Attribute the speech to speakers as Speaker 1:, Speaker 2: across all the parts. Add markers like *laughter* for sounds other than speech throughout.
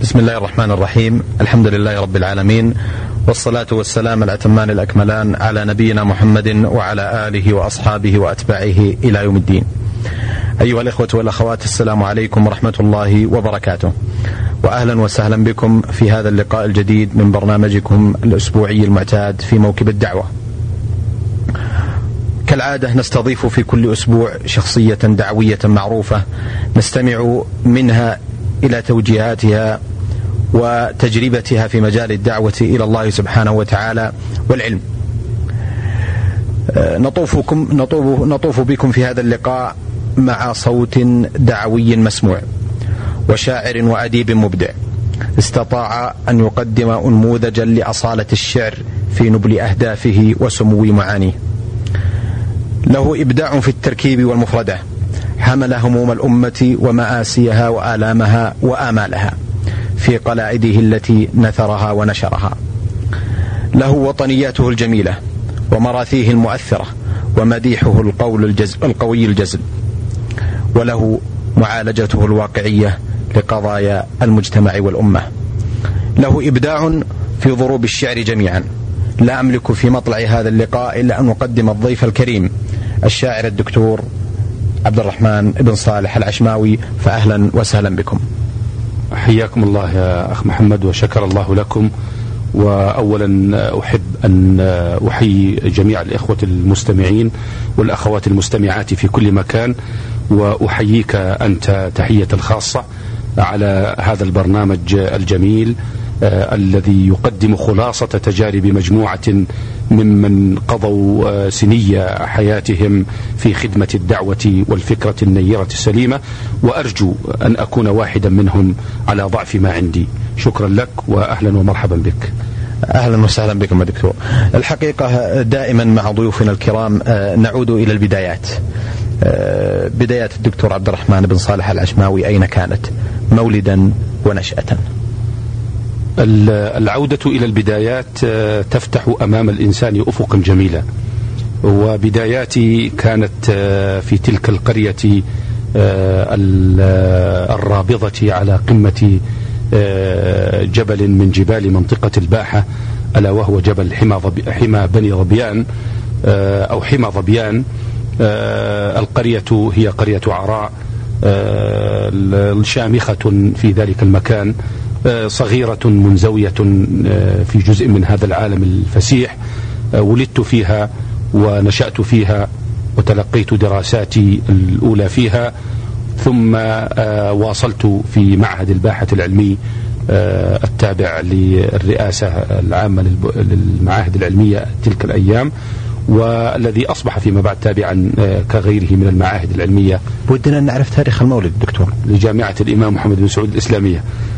Speaker 1: بسم الله الرحمن الرحيم. الحمد لله رب العالمين والصلاة والسلام الأتمان الأكملان على نبينا محمد وعلى آله وأصحابه وأتباعه إلى يوم الدين. أيها الإخوة والأخوات السلام عليكم ورحمة الله وبركاته. وأهلا وسهلا بكم في هذا اللقاء الجديد من برنامجكم الأسبوعي المعتاد في موكب الدعوة. كالعادة نستضيف في كل أسبوع شخصية دعوية معروفة نستمع منها إلى توجيهاتها وتجربتها في مجال الدعوة إلى الله سبحانه وتعالى والعلم. نطوفكم نطوف نطوف بكم في هذا اللقاء مع صوت دعوي مسموع وشاعر وأديب مبدع استطاع أن يقدم انموذجا لأصالة الشعر في نبل أهدافه وسمو معانيه. له إبداع في التركيب والمفردة حمل هموم الأمة ومآسيها وآلامها وآمالها في قلائده التي نثرها ونشرها. له وطنياته الجميلة ومراثيه المؤثرة ومديحه القول الجزم القوي الجزم وله معالجته الواقعية لقضايا المجتمع والأمة. له إبداع في ضروب الشعر جميعا. لا أملك في مطلع هذا اللقاء إلا أن أقدم الضيف الكريم الشاعر الدكتور عبد الرحمن بن صالح العشماوي فأهلا وسهلا بكم.
Speaker 2: حياكم الله يا أخ محمد وشكر الله لكم. وأولا أحب أن أحيي جميع الإخوة المستمعين والأخوات المستمعات في كل مكان. وأحييك أنت تحية الخاصة على هذا البرنامج الجميل آه الذي يقدم خلاصة تجارب مجموعة ممن قضوا آه سني حياتهم في خدمة الدعوة والفكرة النيرة السليمة وأرجو أن أكون واحدا منهم على ضعف ما عندي شكرا لك وأهلا ومرحبا بك
Speaker 1: أهلا وسهلا بكم دكتور. الحقيقة دائما مع ضيوفنا الكرام نعود إلى البدايات. بدايات الدكتور عبد الرحمن بن صالح العشماوي أين كانت؟ مولدا ونشأة.
Speaker 2: العودة إلى البدايات تفتح أمام الإنسان أفقا جميلا وبداياتي كانت في تلك القرية الرابضة على قمة جبل من جبال منطقة الباحة ألا وهو جبل حمى, حمى بني ظبيان أو حمى ظبيان. القرية هي قرية عراء شامخة في ذلك المكان. صغيرة منزوية في جزء من هذا العالم الفسيح ولدت فيها ونشأت فيها وتلقيت دراساتي الأولى فيها. ثم واصلت في معهد الباحة العلمي التابع للرئاسة العامة للمعاهد العلمية تلك الأيام والذي أصبح فيما بعد تابعا كغيره من المعاهد العلمية.
Speaker 1: ودنا أن نعرف تاريخ المولد دكتور.
Speaker 2: لجامعة الإمام محمد بن سعود الإسلامية. ال ال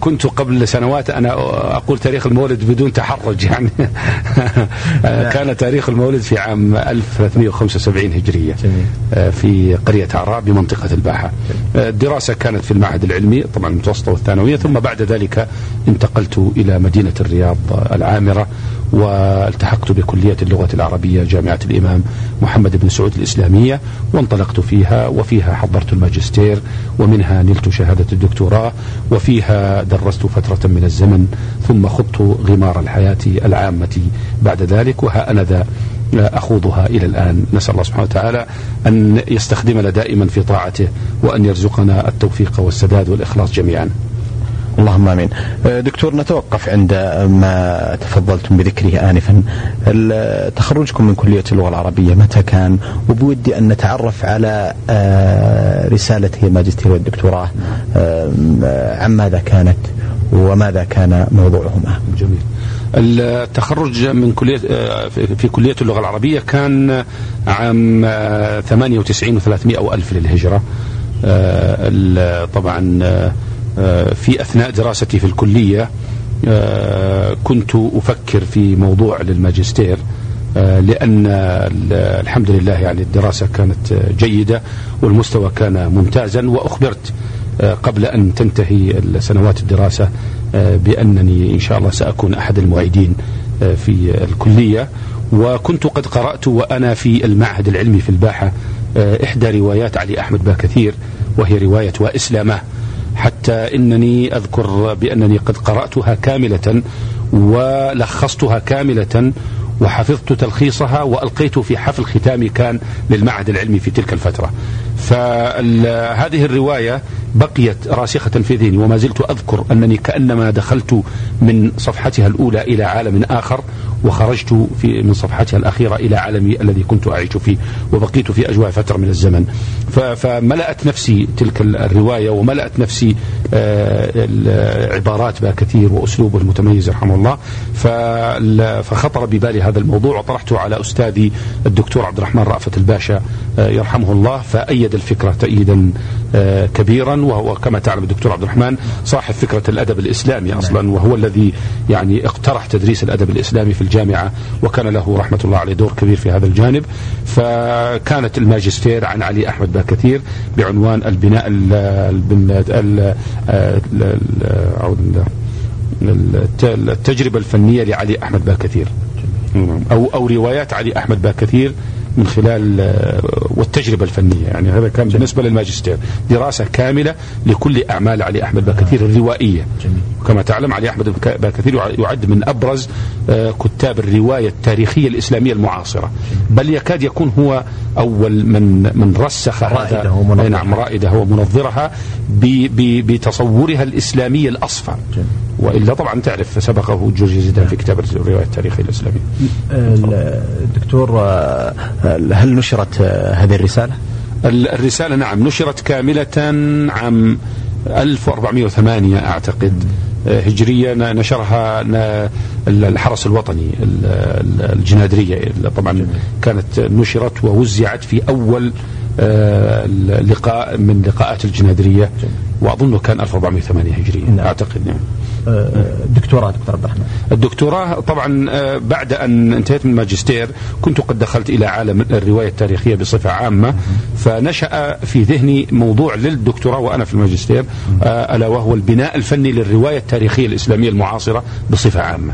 Speaker 2: كنت قبل سنوات أنا أقول تاريخ المولد بدون تحرج يعني. *laughs* كان تاريخ المولد في عام 1375 هجرية جميل. في قرية عراء بمنطقة الباحة. الدراسة كانت في المعهد العلمي طبعا المتوسطة والثانوية ثم بعد ذلك انتقلت إلى مدينة الرياض العامرة والتحقت بكلية اللغة العربية جامعة الإمام محمد بن سعود الإسلامية وانطلقت فيها وفيها حضرت الماجستير ومنها نلت شهادة الدكتوراه وفيها درست فترة من الزمن ثم خضت غمار الحياة العامة بعد ذلك وها أنا ذا أخوضها إلى الآن. نسأل الله سبحانه وتعالى أن يستخدمنا دائما في طاعته وأن يرزقنا التوفيق والسداد والإخلاص جميعا.
Speaker 1: اللهم آمين. دكتور نتوقف عند ما تفضلتم بذكره انفا. تخرجكم من كلية اللغة العربية متى كان؟ وبودي أن نتعرف على رسالة الماجستير والدكتوراه عن ماذا كانت وماذا كان موضوعهما.
Speaker 2: جميل. التخرج من كلية في كلية اللغة العربية كان عام 98 و300 أو ألف للهجرة طبعا في أثناء دراستي في الكلية كنت أفكر في موضوع للماجستير لأن الحمد لله يعني الدراسة كانت جيدة والمستوى كان ممتازا وأخبرت قبل أن تنتهي سنوات الدراسة بأنني إن شاء الله سأكون أحد المعيدين في الكلية. وكنت قد قرأت وأنا في المعهد العلمي في الباحة إحدى روايات علي أحمد باكثير وهي رواية وإسلامه. حتى إنني أذكر بأنني قد قرأتها كاملة ولخصتها كاملة وحفظت تلخيصها وألقيت في حفل ختامي كان للمعهد العلمي في تلك الفترة. فهذه الرواية بقيت راسخة في ذهني وما زلت أذكر أنني كأنما دخلت من صفحتها الأولى إلى عالم آخر وخرجت في من صفحتها الأخيرة إلى عالمي الذي كنت أعيش فيه وبقيت في أجواء فترة من الزمن. فملأت نفسي تلك الرواية وملأت نفسي آه، عبارات بها كثير وأسلوبه المتميز رحمه الله. فخطر ببالي هذا الموضوع وطرحته على أستاذي الدكتور عبد الرحمن رأفت الباشا آه، يرحمه الله. فأيد الفكرة تأييدا آه، كبيرا وهو كما تعلم الدكتور عبد الرحمن صاحب فكرة الأدب الإسلامي أصلا وهو الذي يعني اقترح تدريس الأدب الإسلامي في الجامعة وكان له رحمة الله عليه دور كبير في هذا الجانب. فكانت الماجستير عن علي أحمد باكثير بعنوان البناء التجربة الفنية لعلي أحمد باكثير أو أو روايات علي أحمد باكثير من خلال آه، والتجربة الفنية. يعني هذا كان جميل. بالنسبة للماجستير. دراسة كاملة لكل أعمال علي أحمد باكثير الروائية. جميل. كما تعلم علي أحمد باكثير يعد من أبرز آه، كتاب الرواية التاريخية الإسلامية المعاصرة. بل يكاد يكون هو أول من من رسخ هذا. نعم رائده ومنظرها بتصورها الإسلامي الأصفى جميل. وإلا طبعا تعرف سبقه جورج زيدان في كتاب الرواية التاريخية الإسلامية.
Speaker 1: الدكتور آه، هل نشرت آه، هذه الرسالة؟
Speaker 2: الرسالة نعم نشرت كاملة عام 1408 أعتقد آه، هجرية نشرها الحرس الوطني الجنادرية طبعا كانت نشرت ووزعت في أول لقاء من لقاءات الجنادرية وأظنه كان 1408 هجرية نعم. أعتقد نعم.
Speaker 1: دكتوراه دكتور عبد الرحمن
Speaker 2: الدكتوراه طبعا آه، بعد أن انتهيت من الماجستير كنت قد دخلت إلى عالم الرواية التاريخية بصفة عامة فنشأ في ذهني موضوع للدكتوراه وأنا في الماجستير آه، ألا وهو البناء الفني للرواية التاريخية الإسلامية المعاصرة بصفة عامة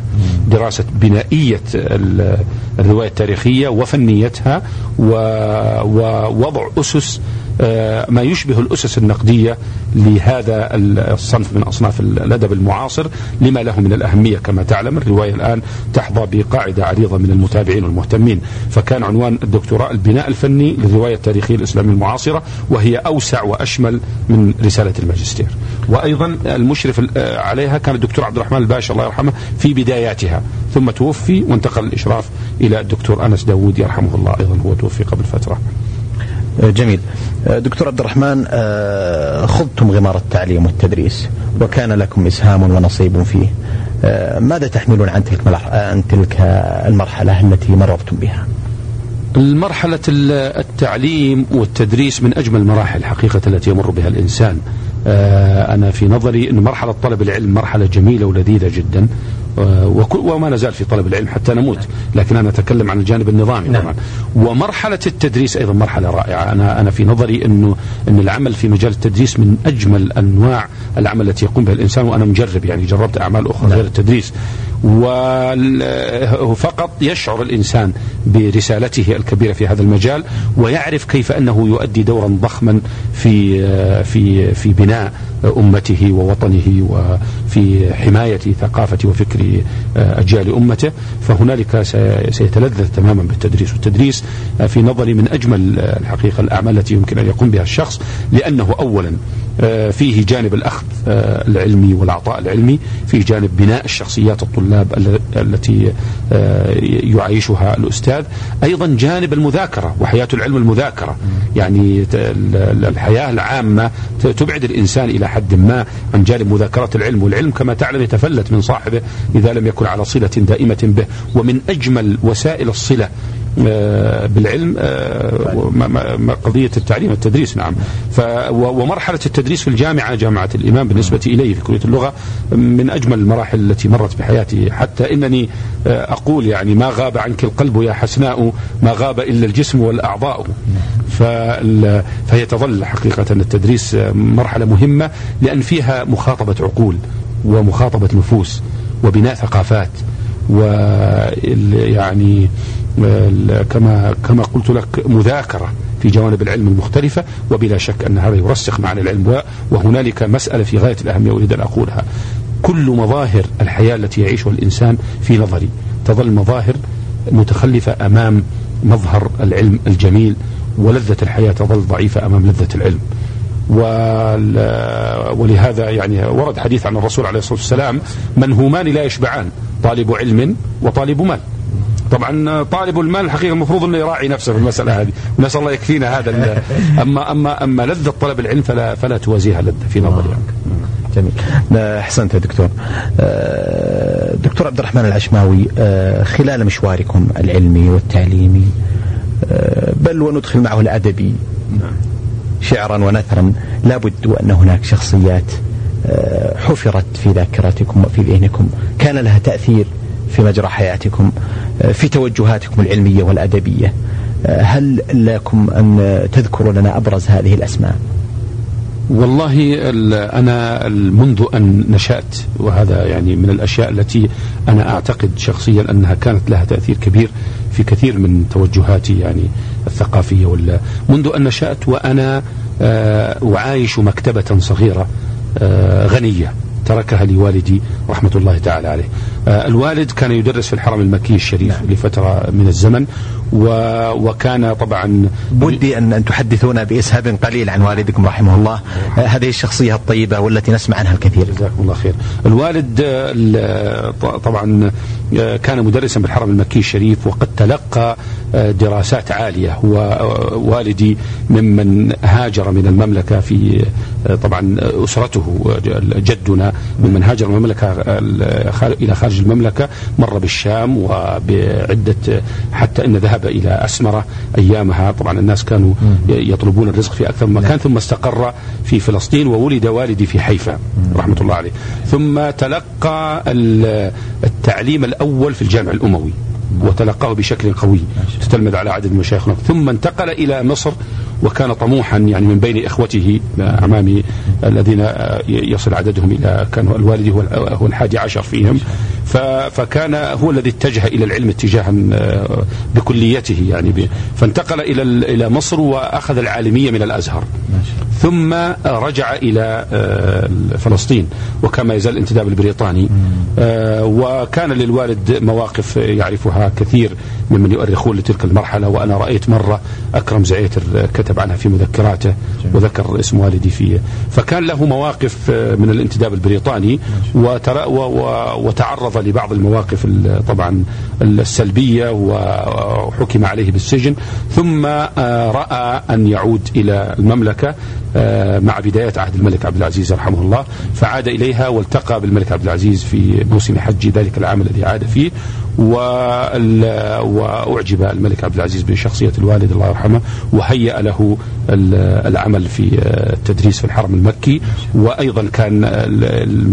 Speaker 2: دراسة بنائية الرواية التاريخية وفنيتها ووضع أسس آه، ما يشبه الأسس النقدية لهذا الصنف من أصناف الأدب المعاصر لما له من الأهمية كما تعلم. الرواية الآن تحظى بقاعدة عريضة من المتابعين والمهتمين. فكان عنوان الدكتوراه البناء الفني للرواية التاريخية الإسلامية المعاصرة وهي أوسع وأشمل من رسالة الماجستير. وأيضا المشرف آه، عليها كان الدكتور عبد الرحمن الباشا الله يرحمه في بداياتها. ثم توفي وانتقل الإشراف إلى الدكتور أنس داوود يرحمه الله أيضا هو توفي قبل فترة.
Speaker 1: جميل. دكتور عبد الرحمن آه، خضتم غمار التعليم والتدريس وكان لكم إسهام ونصيب فيه. آه، ماذا تحملون عن تلك عن تلك المرحلة التي مررتم بها؟
Speaker 2: المرحلة التعليم والتدريس من أجمل المراحل حقيقة التي يمر بها الإنسان. آه، أنا في نظري أن مرحلة طلب العلم مرحلة جميلة ولذيذة جدا وما نزال في طلب العلم حتى نموت لكن أنا أتكلم عن الجانب النظامي نعم. طبعا ومرحلة التدريس أيضا مرحلة رائعة أنا أنا في نظري أنه أن العمل في مجال التدريس من أجمل أنواع العمل التي يقوم بها الإنسان وأنا مجرب يعني جربت أعمال أخرى نعم. غير التدريس وفقط يشعر الإنسان برسالته الكبيرة في هذا المجال ويعرف كيف أنه يؤدي دورا ضخما في في في بناء أمته ووطنه وفي حماية ثقافة وفكر أجيال أمته. فهنالك سيتلذذ تماما بالتدريس والتدريس في نظري من أجمل الحقيقة الأعمال التي يمكن أن يقوم بها الشخص لأنه أولا فيه جانب الأخذ العلمي والعطاء العلمي فيه جانب بناء الشخصيات الطلاب التي يعيشها الأستاذ. أيضا جانب المذاكرة وحياة العلم المذاكرة. يعني الحياة العامة تبعد الإنسان إلى حد ما عن جانب مذاكرة العلم والعلم كما تعلم يتفلت من صاحبه إذا لم يكن على صلة دائمة به. ومن أجمل وسائل الصلة آه، بالعلم آه، قضية التعليم والتدريس نعم. ومرحلة التدريس في الجامعة جامعة الإمام بالنسبة إلي في كلية اللغة من أجمل المراحل التي مرت بحياتي. حتى إنني آه، أقول يعني ما غاب عنك القلب يا حسناء ما غاب إلا الجسم والأعضاء. فهي تظل حقيقة التدريس مرحلة مهمة لأن فيها مخاطبة عقول ومخاطبة نفوس وبناء ثقافات ويعني كما كما قلت لك مذاكرة في جوانب العلم المختلفة وبلا شك أن هذا يرسخ معنى العلم وهنالك مسألة في غاية الأهمية أريد أن أقولها. كل مظاهر الحياة التي يعيشها الإنسان في نظري تظل مظاهر متخلفة أمام مظهر العلم الجميل ولذة الحياة تظل ضعيفة أمام لذة العلم. ولهذا يعني ورد حديث عن الرسول عليه الصلاة والسلام منهومان لا يشبعان طالب علم وطالب مال. طبعا طالب المال الحقيقة المفروض إنه يراعي نفسه في المسألة هذه. نسأل الله يكفينا هذا. اما اما أما لذة طلب العلم فلا فلا توازيها لذة في نظري. يعني.
Speaker 1: جميل. أحسنت يا دكتور. آه، دكتور عبد الرحمن العشماوي آه، خلال مشواركم العلمي والتعليمي آه، بل وندخل معه الأدبي. شعرا ونثرا لابد وان هناك شخصيات حفرت في ذاكرتكم وفي ذهنكم. كان لها تأثير. في مجرى حياتكم في توجهاتكم العلمية والأدبية هل لكم أن تذكروا لنا أبرز هذه الأسماء؟
Speaker 2: والله أنا منذ أن نشأت وهذا يعني من الأشياء التي أنا أعتقد شخصيا أنها كانت لها تأثير كبير في كثير من توجهاتي يعني الثقافية ولا منذ أن نشأت وأنا آه، أعايش مكتبة صغيرة آه، غنية تركها لي والدي رحمة الله تعالى عليه. آه، الوالد كان يدرس في الحرم المكي الشريف نعم. لفترة من الزمن و... وكان طبعا
Speaker 1: ودي أن, أن تحدثونا بإسهاب قليل عن والدكم رحمه الله. آه، هذه الشخصية الطيبة والتي نسمع عنها الكثير.
Speaker 2: جزاكم الله خير. الوالد طبعا آه، كان مدرسا بالحرم المكي الشريف وقد تلقى دراسات عالية هو والدي ممن هاجر من المملكة في طبعا أسرته جدنا ممن هاجر من المملكة إلى خارج المملكة مر بالشام وبعدة حتى أن ذهب إلى أسمرة أيامها. طبعا الناس كانوا يطلبون الرزق في أكثر من مكان نعم. ثم استقر في فلسطين وولد والدي في حيفا رحمة الله عليه. ثم تلقى التعليم الأول في الجامع الأموي. وتلقاه بشكل قوي تتلمذ على عدد مشايخنا. ثم انتقل إلى مصر وكان طموحا يعني من بين إخوته أمامي الذين يصل عددهم إلى كان الوالد هو الحادي عشر فيهم. فكان هو الذي اتجه إلى العلم اتجاها آه، بكليته يعني فانتقل إلى إلى مصر وأخذ العالمية من الأزهر. ثم رجع إلى آه، فلسطين وكما يزال الانتداب البريطاني. آه، وكان للوالد مواقف يعرفها كثير ممن يؤرخون لتلك المرحلة وأنا رأيت مرة أكرم زعيتر كتب عنها في مذكراته وذكر اسم والدي فيه. فكان له مواقف من الانتداب البريطاني وتعرض لبعض المواقف طبعا السلبية وحكم عليه بالسجن. ثم آه، رأى أن يعود إلى المملكة آه، مع بداية عهد الملك عبد العزيز رحمه الله. فعاد إليها والتقى بالملك عبد العزيز في موسم حج ذلك العام الذي عاد فيه. وأعجب الملك عبد العزيز بشخصية الوالد الله يرحمه وهيأ له العمل في التدريس في الحرم المكي وأيضا كان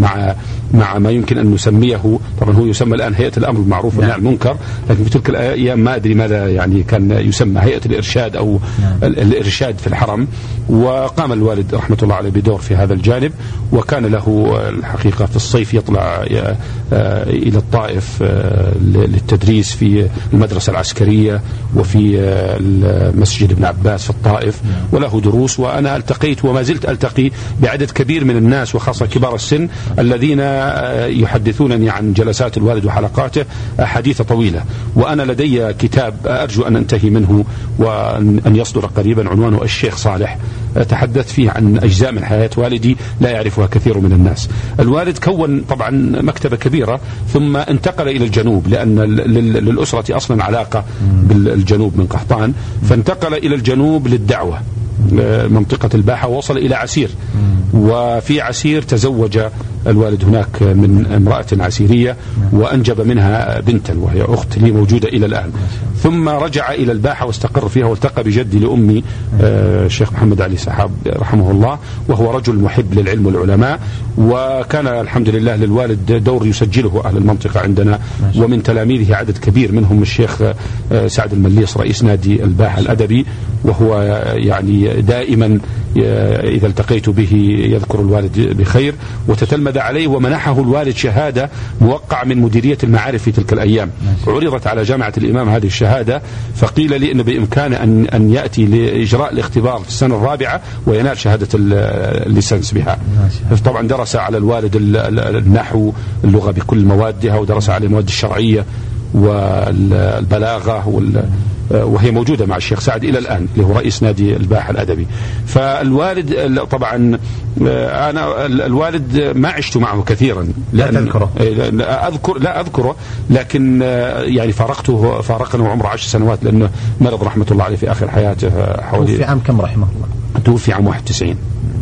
Speaker 2: مع مع ما يمكن أن نسميه طبعا هو يسمى الآن هيئة الأمر بالمعروف والنهي عن نعم. المنكر لكن في تلك الأيام ما أدري ماذا يعني كان يسمى هيئة الإرشاد أو نعم. الإرشاد في الحرم وقام الوالد رحمة الله عليه بدور في هذا الجانب وكان له الحقيقة في الصيف يطلع آه، إلى الطائف آه، للتدريس في المدرسة العسكرية وفي آه، مسجد ابن عباس في الطائف وله دروس وأنا التقيت وما زلت ألتقي بعدد كبير من الناس وخاصة كبار السن الذين يحدثونني عن جلسات الوالد وحلقاته حديثة طويلة. وأنا لدي كتاب أرجو أن أنتهي منه وأن يصدر قريبا عنوانه الشيخ صالح. تحدث فيه عن أجزاء من حياة والدي لا يعرفها كثير من الناس. الوالد كون طبعا مكتبة كبيرة ثم انتقل إلى الجنوب لأن للأسرة أصلا علاقة بالجنوب من قحطان فانتقل إلى الجنوب للدعوة. منطقة الباحة ووصل إلى عسير. وفي عسير تزوج الوالد هناك من امرأة عسيرية وأنجب منها بنتا وهي أخت لي موجودة إلى الآن. ثم رجع إلى الباحة واستقر فيها والتقى بجدي لأمي آه، الشيخ محمد علي سحاب رحمه الله وهو رجل محب للعلم والعلماء وكان الحمد لله للوالد دور يسجله أهل المنطقة عندنا ومن تلاميذه عدد كبير منهم الشيخ آه، سعد المليص رئيس نادي الباحة الأدبي وهو يعني دائما آه، إذا التقيت به يذكر الوالد بخير وتتلمذ ماذا عليه ومنحه الوالد شهادة موقعة من مديرية المعارف في تلك الأيام. عرضت على جامعة الإمام هذه الشهادة فقيل لي أنه بإمكانه أن, أن يأتي لإجراء الاختبار في السنة الرابعة وينال شهادة الليسنس بها. طبعا درس على الوالد النحو اللغة بكل موادها ودرس على المواد الشرعية. والبلاغة وال وهي موجودة مع الشيخ سعد إلى الآن اللي هو رئيس نادي الباحة الأدبي. فالوالد طبعا أنا الوالد ما عشت معه كثيرا
Speaker 1: لا تذكره.
Speaker 2: لا أذكر لا أذكره لكن يعني فارقته فارقنا وعمره عشر سنوات لأنه مرض رحمة الله عليه في آخر حياته
Speaker 1: حوالي توفي عام كم رحمه الله؟
Speaker 2: توفي عام 91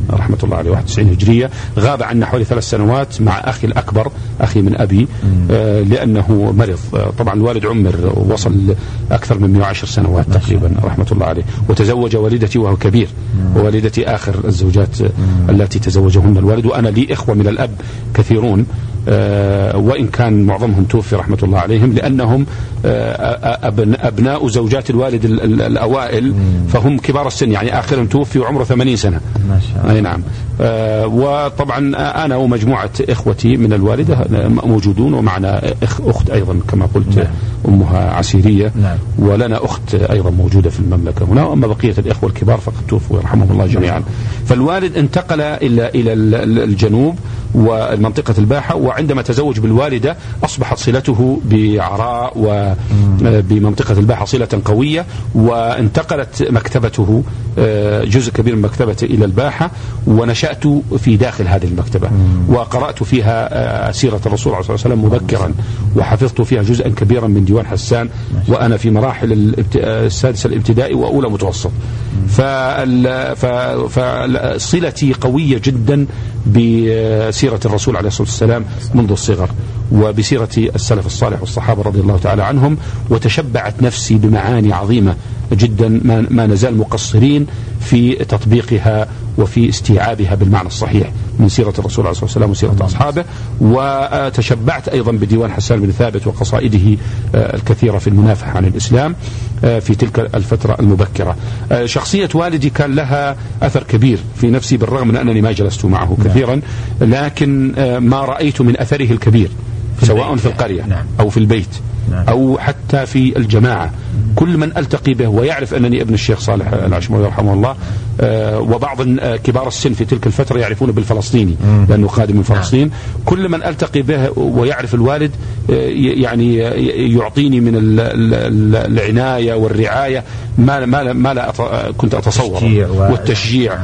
Speaker 2: رحمة الله عليه 91 هجرية غاب عنا حوالي ثلاث سنوات مع أخي الأكبر أخي من أبي آه لأنه مرض. آه طبعا الوالد عمر وصل أكثر من 110 سنوات تقريبا رحمة الله عليه. وتزوج والدتي وهو كبير. ووالدتي آخر الزوجات التي تزوجهن الوالد وأنا لي إخوة من الأب كثيرون. وإن كان معظمهم توفي رحمة الله عليهم لأنهم آه أبناء زوجات الوالد الأوائل فهم كبار السن يعني آخرهم توفي وعمره 80 سنة ما شاء الله. أي نعم آه وطبعا أنا ومجموعة إخوتي من الوالدة موجودون ومعنا أخت أيضا كما قلت نعم. أمها عسيرية نعم. ولنا أخت أيضا موجودة في المملكة هنا وأما بقية الإخوة الكبار فقد توفوا يرحمهم الله جميعا. فالوالد انتقل إلى إلى الجنوب ومنطقة الباحة وعندما تزوج بالوالدة أصبحت صلته بعراء وبمنطقة الباحة صلة قوية وانتقلت مكتبته جزء كبير من مكتبته إلى الباحة ونشأت في داخل هذه المكتبة وقرأت فيها سيرة الرسول عليه الصلاة والسلام مبكرا وحفظت فيها جزءا كبيرا من ديوان حسان وأنا في مراحل السادسة الابتدائي وأولى متوسط. فصلتي قوية جدا بسيرة الرسول عليه الصلاة والسلام منذ الصغر. وبسيرة السلف الصالح والصحابة رضي الله تعالى عنهم وتشبعت نفسي بمعاني عظيمة جدا ما نزال مقصرين في تطبيقها وفي استيعابها بالمعنى الصحيح من سيرة الرسول عليه الصلاة والسلام وسيرة أصحابه. وتشبعت أيضا بديوان حسان بن ثابت وقصائده الكثيرة في المنافحة عن الإسلام في تلك الفترة المبكرة. شخصية والدي كان لها أثر كبير في نفسي بالرغم من أنني ما جلست معه كثيرا لكن ما رأيت من أثره الكبير. سواء في القرية نعم. أو في البيت. أو حتى في الجماعة. كل من ألتقي به ويعرف أنني ابن الشيخ صالح العشماوي رحمه الله آه وبعض كبار السن في تلك الفترة يعرفون بالفلسطيني لأنه قادم من فلسطين. نعم. كل من ألتقي به ويعرف الوالد آه يعني يعطيني من العناية والرعاية ما ما ما لا كنت أتصور. والتشجيع نعم.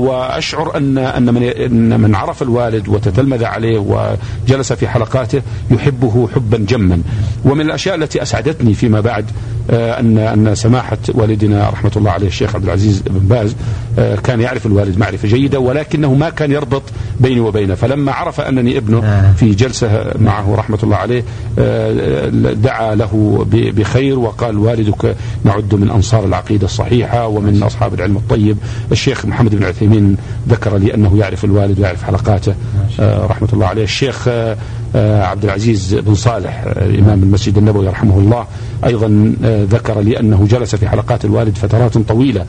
Speaker 2: وأشعر أن أن من أن من عرف الوالد وتتلمذ عليه وجلس في حلقاته يحبه حبا جما. ومن الأشياء التي أسعدتني فيما بعد أن أن سماحة والدنا رحمة الله عليه الشيخ عبد العزيز بن باز كان يعرف الوالد معرفة جيدة ولكنه ما كان يربط بيني وبينه. فلما عرف أنني ابنه في جلسة معه رحمة الله عليه دعا له بخير وقال والدك نعد من أنصار العقيدة الصحيحة ومن أصحاب العلم الطيب. الشيخ محمد بن عثيمين ذكر لي أنه يعرف الوالد ويعرف حلقاته رحمة الله عليه. الشيخ عبد العزيز بن صالح إمام المسجد النبوي رحمه الله. أيضا ذكر لي أنه جلس في حلقات الوالد فترات طويلة.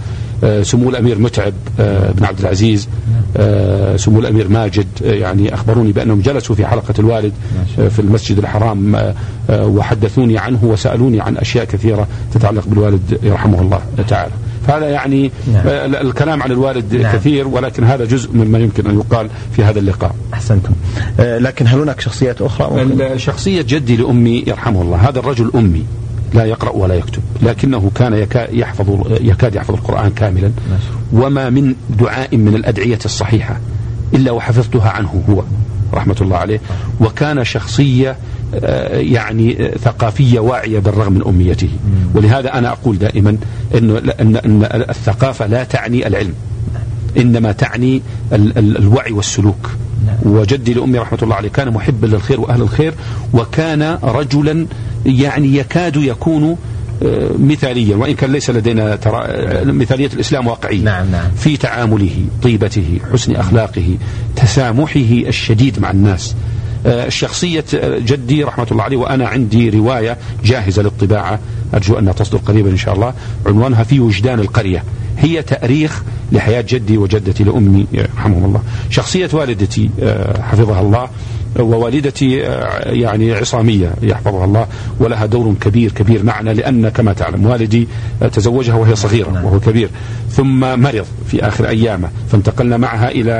Speaker 2: سمو الأمير متعب بن عبد العزيز سمو الأمير ماجد يعني أخبروني بأنهم جلسوا في حلقة الوالد في المسجد الحرام وحدثوني عنه وسألوني عن أشياء كثيرة تتعلق بالوالد يرحمه الله تعالى. فهذا يعني نعم. الكلام عن الوالد نعم. كثير ولكن هذا جزء مما يمكن أن يقال في هذا اللقاء.
Speaker 1: أحسنتم. لكن هل هناك شخصيات أخرى
Speaker 2: شخصية جدي لأمي يرحمه الله. هذا الرجل أمي لا يقرأ ولا يكتب لكنه كان يحفظ يكاد يحفظ القرآن كاملا. وما من دعاء من الأدعية الصحيحة إلا وحفظتها عنه هو. رحمة الله عليه وكان شخصية يعني ثقافية واعية بالرغم من أميته ولهذا أنا أقول دائما إنه أن, أن الثقافة لا تعني العلم. إنما تعني ال ال الوعي والسلوك. وجدي لأمي رحمة الله عليه كان محبا للخير وأهل الخير وكان رجلا يعني يكاد يكون مثاليا وإن كان ليس لدينا ترى مثالية الإسلام واقعية.
Speaker 1: نعم نعم.
Speaker 2: في تعامله طيبته حسن أخلاقه تسامحه الشديد مع الناس. الشخصية جدي رحمة الله عليه وأنا عندي رواية جاهزة للطباعة. أرجو أنها تصدر قريبا إن شاء الله. عنوانها في وجدان القرية. هي تأريخ لحياة جدي وجدتي لأمي رحمهم الله. شخصية والدتي آه، حفظها الله. ووالدتي آه، يعني عصامية يحفظها الله ولها دور كبير كبير معنا لأن كما تعلم والدي آه، تزوجها وهي صغيرة. وهو كبير. ثم مرض في آخر أيامه فانتقلنا معها إلى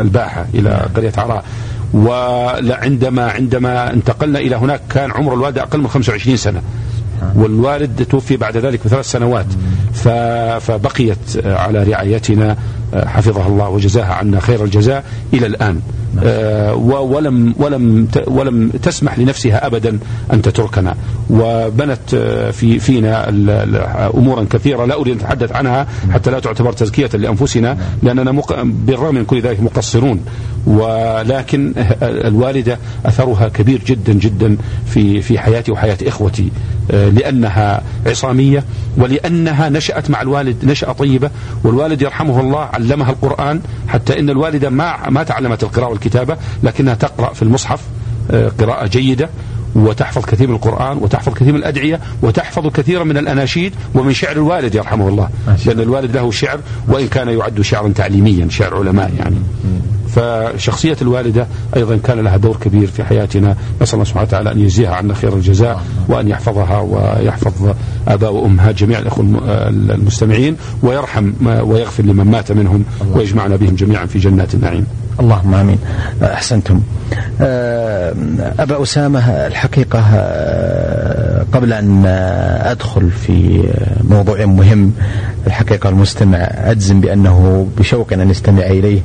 Speaker 2: الباحة إلى قرية عراء. وعندما عندما انتقلنا إلى هناك كان عمر الوالدة أقل من 25 سنة. والوالد توفي بعد ذلك بثلاث سنوات. فبقيت على رعايتنا حفظها الله وجزاها عنا خير الجزاء إلى الآن. آه، ولم ولم ولم تسمح لنفسها ابدا أن تتركنا. وبنت آه، في فينا امورا كثيرة لا أريد أن أتحدث عنها حتى لا تعتبر تزكية لأنفسنا لأننا بالرغم من كل ذلك مقصرون. ولكن الوالدة أثرها كبير جدا جدا في في حياتي وحياة إخوتي. آه، لأنها عصامية ولأنها نشأت مع الوالد نشأة طيبة والوالد يرحمه الله علمها القرآن حتى إن الوالده ما ما تعلمت القراءة والكتابه لكنها تقرأ في المصحف آه، قراءة جيدة وتحفظ كثير من القرآن وتحفظ كثير من الأدعية وتحفظ كثيرا من الأناشيد ومن شعر الوالد يرحمه الله. لأن الوالد له شعر وإن كان يعد شعرا تعليميا شعر علماء يعني. فشخصية الوالدة أيضا كان لها دور كبير في حياتنا. نسأل الله سبحانه وتعالى أن يجزيها عنا خير الجزاء وأن يحفظها ويحفظ آباء وأمهات جميع الأخوة المستمعين ويرحم ويغفر لمن مات منهم ويجمعنا بهم جميعا في جنات النعيم.
Speaker 1: اللهم آمين. أحسنتم. آه، أبا أسامة الحقيقة آه، قبل أن أدخل في موضوع مهم الحقيقة المستمع أجزم بأنه بشوق أن نستمع إليه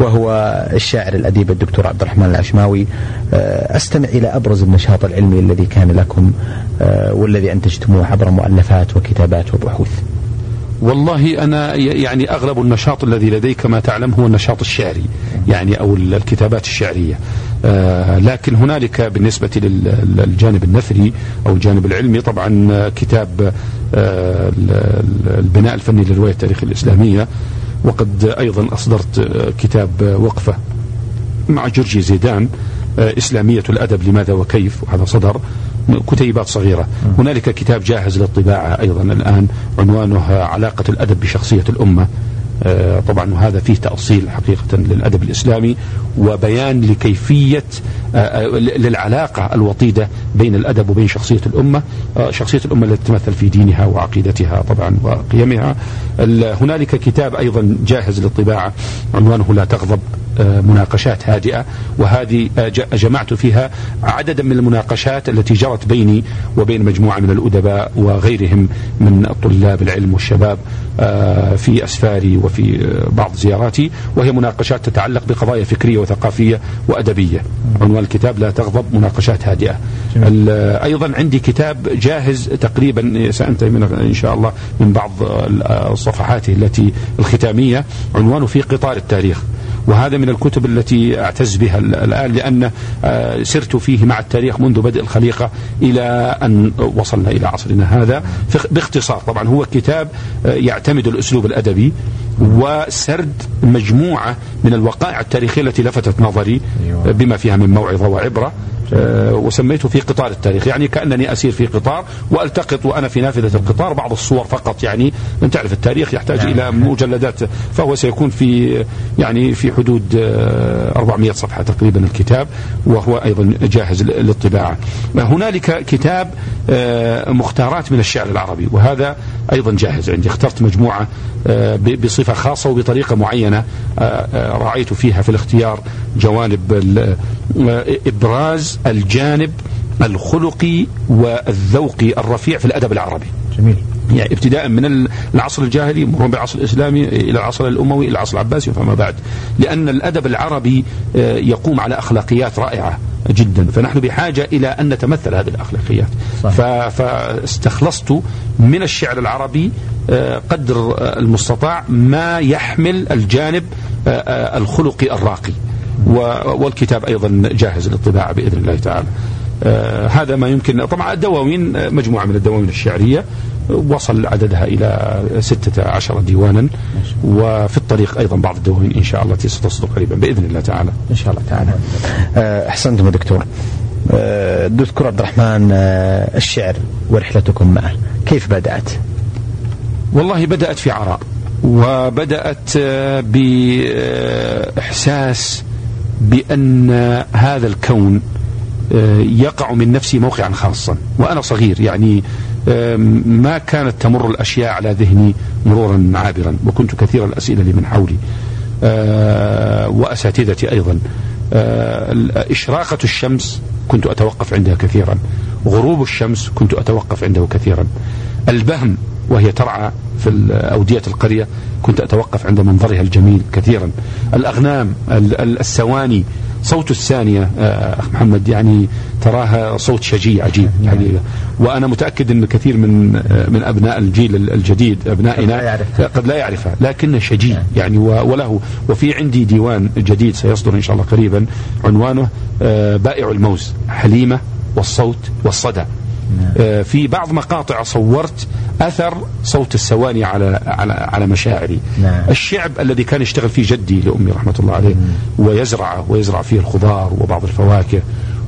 Speaker 1: وهو الشاعر الأديب الدكتور عبد الرحمن العشماوي آه، أستمع إلى أبرز النشاط العلمي الذي كان لكم والذي أنتجتموه عبر مؤلفات وكتابات وبحوث.
Speaker 2: والله أنا يعني أغلب النشاط الذي لدي كما تعلم هو النشاط الشعري يعني أو الكتابات الشعرية آه لكن هنالك بالنسبة للجانب النثري أو الجانب العلمي طبعا كتاب آه البناء الفني للرواية التاريخ الإسلامية وقد أيضا أصدرت كتاب وقفة مع جورجي زيدان آه إسلامية الأدب لماذا وكيف وهذا صدر كتيبات صغيرة. هنالك كتاب جاهز للطباعة أيضا الآن عنوانه علاقة الأدب بشخصية الأمة. آه، طبعا وهذا فيه تأصيل حقيقة للأدب الإسلامي وبيان لكيفية آه، آه، للعلاقة الوطيدة بين الأدب وبين شخصية الأمة شخصية الأمة التي تتمثل في دينها وعقيدتها طبعا وقيمها. هنالك كتاب أيضا جاهز للطباعة عنوانه لا تغضب. مناقشات هادئة وهذه جمعت فيها عددا من المناقشات التي جرت بيني وبين مجموعة من الأدباء وغيرهم من طلاب العلم والشباب في أسفاري وفي بعض زياراتي وهي مناقشات تتعلق بقضايا فكرية وثقافية وأدبية. عنوان الكتاب لا تغضب مناقشات هادئة. أيضا عندي كتاب جاهز تقريبا سأنتهي منه إن شاء الله من بعض صفحاته التي الختامية. عنوانه في قطار التاريخ. وهذا من الكتب التي أعتز بها الآن لأن آه، سرت فيه مع التاريخ منذ بدء الخليقة إلى أن وصلنا إلى عصرنا هذا باختصار طبعا هو كتاب آه، يعتمد الأسلوب الأدبي وسرد مجموعة من الوقائع التاريخية التي لفتت نظري أيوة. بما فيها من موعظة وعبرة وسميته في قطار التاريخ يعني كأنني أسير في قطار وألتقط وأنا في نافذة القطار بعض الصور فقط يعني من تعرف التاريخ يحتاج نعم. إلى مجلدات فهو سيكون في يعني في حدود 400 آه، صفحة تقريبا الكتاب وهو أيضا جاهز للطباعة هنالك كتاب آه، مختارات من الشعر العربي وهذا أيضا جاهز عندي اخترت مجموعة بصفة خاصة وبطريقة معينة راعيت فيها في الاختيار جوانب إبراز الجانب الخلقي والذوقي الرفيع في الأدب العربي.
Speaker 1: جميل.
Speaker 2: يعني ابتداء من العصر الجاهلي مرورا بالعصر الإسلامي إلى العصر الأموي إلى العصر العباسي فما بعد. لأن الأدب العربي آه، يقوم على أخلاقيات رائعة جدا. فنحن بحاجة إلى أن نتمثل هذه الأخلاقيات. صحيح. فاستخلصت من الشعر العربي آه، قدر المستطاع ما يحمل الجانب آه، الخلقي الراقي. والكتاب أيضا جاهز للطباعة بإذن الله تعالى. آه هذا ما يمكن. طبعا الدواوين مجموعة من الدواوين الشعرية وصل عددها إلى ستة عشر ديوانا. وفي الطريق أيضا بعض الدواوين إن شاء الله التي ستصدر قريبا بإذن الله تعالى.
Speaker 1: إن شاء الله تعالى. آه، أحسنتم دكتور. آه، دكتور عبد الرحمن الشعر ورحلتكم معه كيف بدأت؟
Speaker 2: والله بدأت في عراء وبدأت بإحساس بأن هذا الكون يقع من نفسي موقعا خاصا وأنا صغير يعني ما كانت تمر الأشياء على ذهني مرورا عابرا وكنت كثير الأسئلة لمن حولي وأساتذتي أيضا. إشراقة الشمس كنت أتوقف عندها كثيرا غروب الشمس كنت أتوقف عنده كثيرا. البهم وهي ترعى في أودية القرية. كنت أتوقف عند منظرها الجميل كثيرا. الأغنام السواني صوت الثانية آه، أخ محمد يعني تراها صوت شجي عجيب يعني. وأنا متأكد أن كثير من آه، من أبناء الجيل الجديد أبنائنا قد لا يعرفها. لكن شجي نعم. يعني وله. وفي عندي ديوان جديد سيصدر إن شاء الله قريبا عنوانه آه، بائع الموز حليمة والصوت والصدى. نعم. في بعض مقاطع صورت أثر صوت السواني على على على مشاعري. نعم. الشعب الذي كان يشتغل فيه جدي لأمي رحمة الله عليه ويزرعه ويزرع فيه الخضار وبعض الفواكه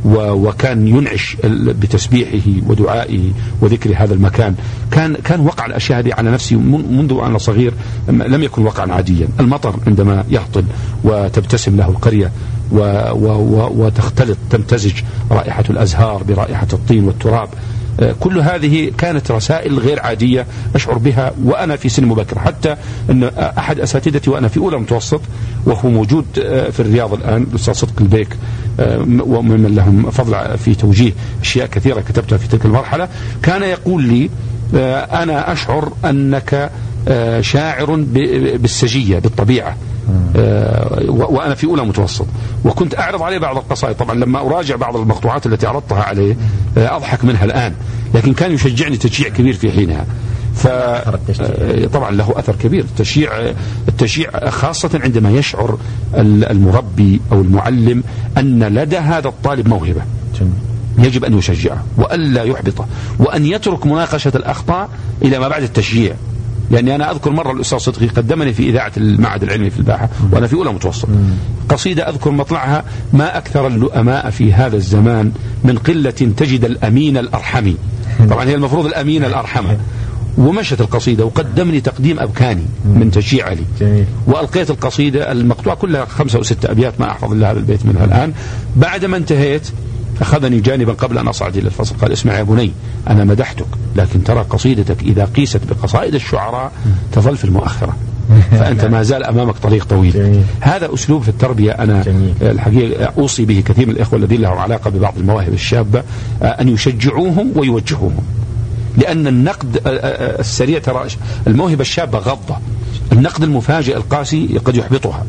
Speaker 2: وكان ينعش بتسبيحه ودعائه وذكر هذا المكان. كان كان وقع الأشياء هذه على نفسي منذ أنا صغير لم يكن وقعا عاديا. المطر عندما يهطل وتبتسم له القرية و و وتختلط تمتزج رائحة الأزهار برائحة الطين والتراب. آه، كل هذه كانت رسائل غير عادية أشعر بها وأنا في سن مبكر. حتى أن أحد أساتذتي وأنا في أولى متوسط وهو موجود آه، في الرياض الآن الأستاذ صدق البيك آه، ومن لهم فضل في توجيه أشياء كثيرة كتبتها في تلك المرحلة كان يقول لي أنا أشعر أنك شاعر بالسجية بالطبيعة. آه، وأنا في أولى متوسط. وكنت أعرض عليه بعض القصائد. طبعا لما أراجع بعض المقطوعات التي عرضتها عليه آه، أضحك منها الآن. لكن كان يشجعني تشجيع كبير في حينها. ف آه، طبعا له أثر كبير. التشجيع التشجيع خاصة عندما يشعر المربي أو المعلم أن لدى هذا الطالب موهبة. يجب أن يشجعه وألا يحبطه. وأن يترك مناقشة الأخطاء إلى ما بعد التشجيع. لاني أنا أذكر مرة الأستاذ صدقي قدمني في إذاعة المعهد العلمي في الباحة وأنا في أولى متوسط. قصيدة أذكر مطلعها ما أكثر اللؤماء في هذا الزمان من قلة تجد الأمين الارحمي طبعا هي المفروض الأمين الارحمه ومشت القصيدة وقدمني تقديم أبكاني من تشجيع علي جميل. وألقيت القصيدة المقطوعة كلها خمسة أو ستة أبيات ما أحفظ إلا هذا البيت منها الآن. بعدما انتهيت أخذني جانبا قبل أن أصعد إلى الفصل. قال اسمع يا بني أنا مدحتك لكن ترى قصيدتك إذا قيست بقصائد الشعراء تظل في المؤخرة. *laughs* فأنت ما زال أمامك طريق طويل. جميل. هذا أسلوب في التربية. أنا جميل. الحقيقة أوصي به كثير من الإخوة الذين لهم علاقة ببعض المواهب الشابة أن يشجعوهم ويوجهوهم. لأن النقد السريع ترى الموهبة الشابة غضة. النقد المفاجئ القاسي قد يحبطها.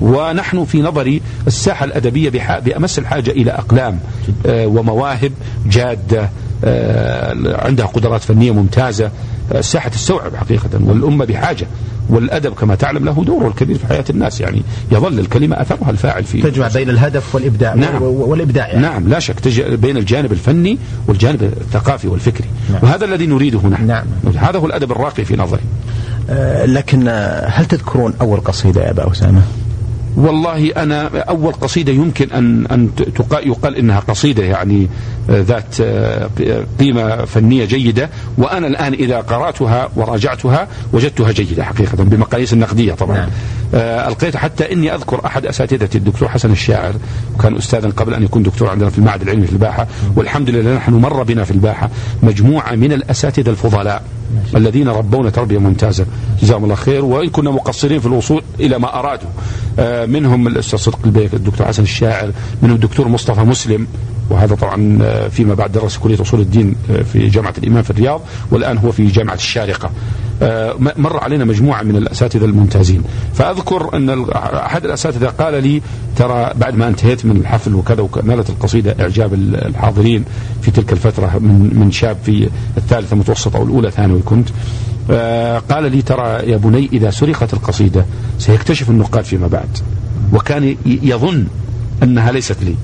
Speaker 2: ونحن في نظري الساحة الأدبية بأمس الحاجة إلى أقلام آه، ومواهب جادة آه، عندها قدرات فنية ممتازة آه، الساحة تستوعب حقيقة والأمة بحاجة والأدب كما تعلم له دوره الكبير في حياة الناس يعني يظل الكلمة أثرها الفاعل فيه
Speaker 1: تجمع بين الهدف والإبداع
Speaker 2: نعم
Speaker 1: والإبداع
Speaker 2: يعني. نعم لا شك بين الجانب الفني والجانب الثقافي والفكري نعم. وهذا الذي نريده نحن
Speaker 1: نعم.
Speaker 2: هذا هو الأدب الراقي في نظري
Speaker 1: أه لكن هل تذكرون أول قصيدة يا أبا أسامة؟
Speaker 2: والله أنا أول قصيدة يمكن أن أن يقال إنها قصيدة يعني آه، ذات آه، قيمة فنية جيدة وأنا الآن إذا قرأتها وراجعتها وجدتها جيدة حقيقة بمقاييس النقدية طبعا. نعم. آه، ألقيت حتى إني أذكر أحد أساتذتي الدكتور حسن الشاعر وكان أستاذا قبل أن يكون دكتور عندنا في المعهد العلمي في الباحة والحمد لله نحن مر بنا في الباحة مجموعة من الأساتذة الفضلاء. الذين ربونا تربية ممتازة. جزاهم الله خير. وإن كنا مقصرين في الوصول إلى ما أرادوا. منهم الأستاذ صدق البيك الدكتور حسن الشاعر منهم الدكتور مصطفى مسلم. وهذا طبعا فيما بعد درس كلية أصول الدين في جامعة الإمام في الرياض والآن هو في جامعة الشارقة. مر علينا مجموعة من الأساتذة الممتازين. فأذكر أن أحد الأساتذة قال لي ترى بعد ما انتهيت من الحفل وكذا ونالت القصيدة إعجاب الحاضرين في تلك الفترة من من شاب في الثالثة متوسط أو الأولى ثانوي كنت. قال لي ترى يا بني إذا سرقت القصيدة سيكتشف النقاد فيما بعد. وكان يظن أنها ليست لي.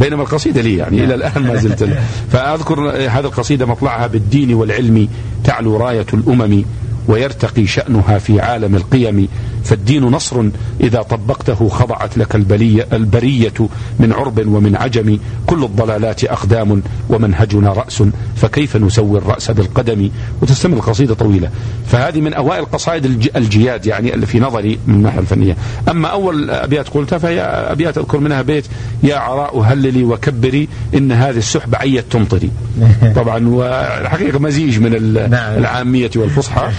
Speaker 2: بينما القصيدة لي يعني إلى الآن ما زلت فأذكر هذه القصيدة مطلعها بالدين والعلم تعلو راية الأمم ويرتقي شأنها في عالم القيم فالدين نصر إذا طبقته خضعت لك البلية البرية من عرب ومن عجم كل الضلالات أقدام ومنهجنا رأس. فكيف نسوي الرأس بالقدم؟ وتستمر القصيدة طويلة. فهذه من أوائل قصائد الجياد يعني اللي في نظري من الناحية الفنية. أما أول أبيات قلتها فهي أبيات أذكر منها بيت يا عراء هللي وكبري إن هذه السحب عيت تمطري. *laughs* طبعا والحقيقة مزيج من نعم. العامية والفصحى.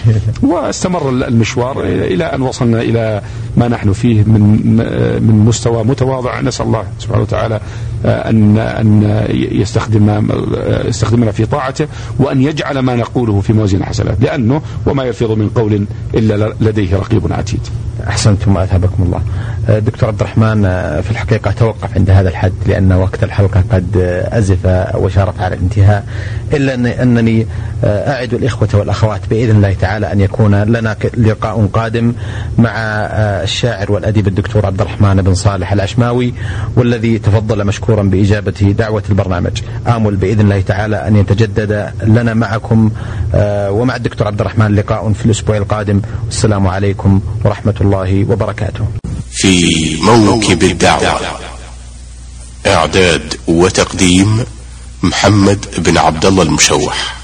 Speaker 2: واستمر المشوار إلى أن وصلنا إلى ما نحن فيه من من مستوى متواضع. نسأل الله سبحانه وتعالى آه، أن أن يستخدم يستخدمنا في طاعته وأن يجعل ما نقوله في موازين حسنات لأنه وما يلفظ من قول إلا لديه رقيب عتيد.
Speaker 1: أحسنتم واثابكم الله. آه، دكتور عبد الرحمن آه، في الحقيقة توقف عند هذا الحد لأن وقت الحلقة قد أزف وشارف على الانتهاء إلا أنني أعد الإخوة والأخوات بإذن الله تعالى أن يكون لنا لقاء قادم مع الشاعر والأديب الدكتور عبد الرحمن بن صالح العشماوي والذي تفضل مشكورا بإجابة دعوة البرنامج. آمل بإذن الله تعالى أن يتجدد لنا معكم ومع الدكتور عبد الرحمن لقاء في الأسبوع القادم والسلام عليكم ورحمة الله الله وبركاته.
Speaker 3: في موكب الدعوة إعداد وتقديم محمد بن عبد الله المشوح.